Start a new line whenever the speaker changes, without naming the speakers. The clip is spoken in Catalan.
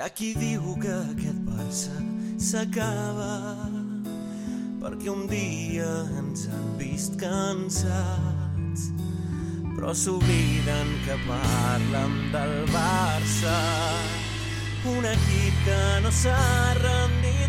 Hi ha qui diu que aquest Barça s'acaba perquè un dia ens han vist cansats però s'obliden que parlen del Barça. Un equip que no s'ha rendit.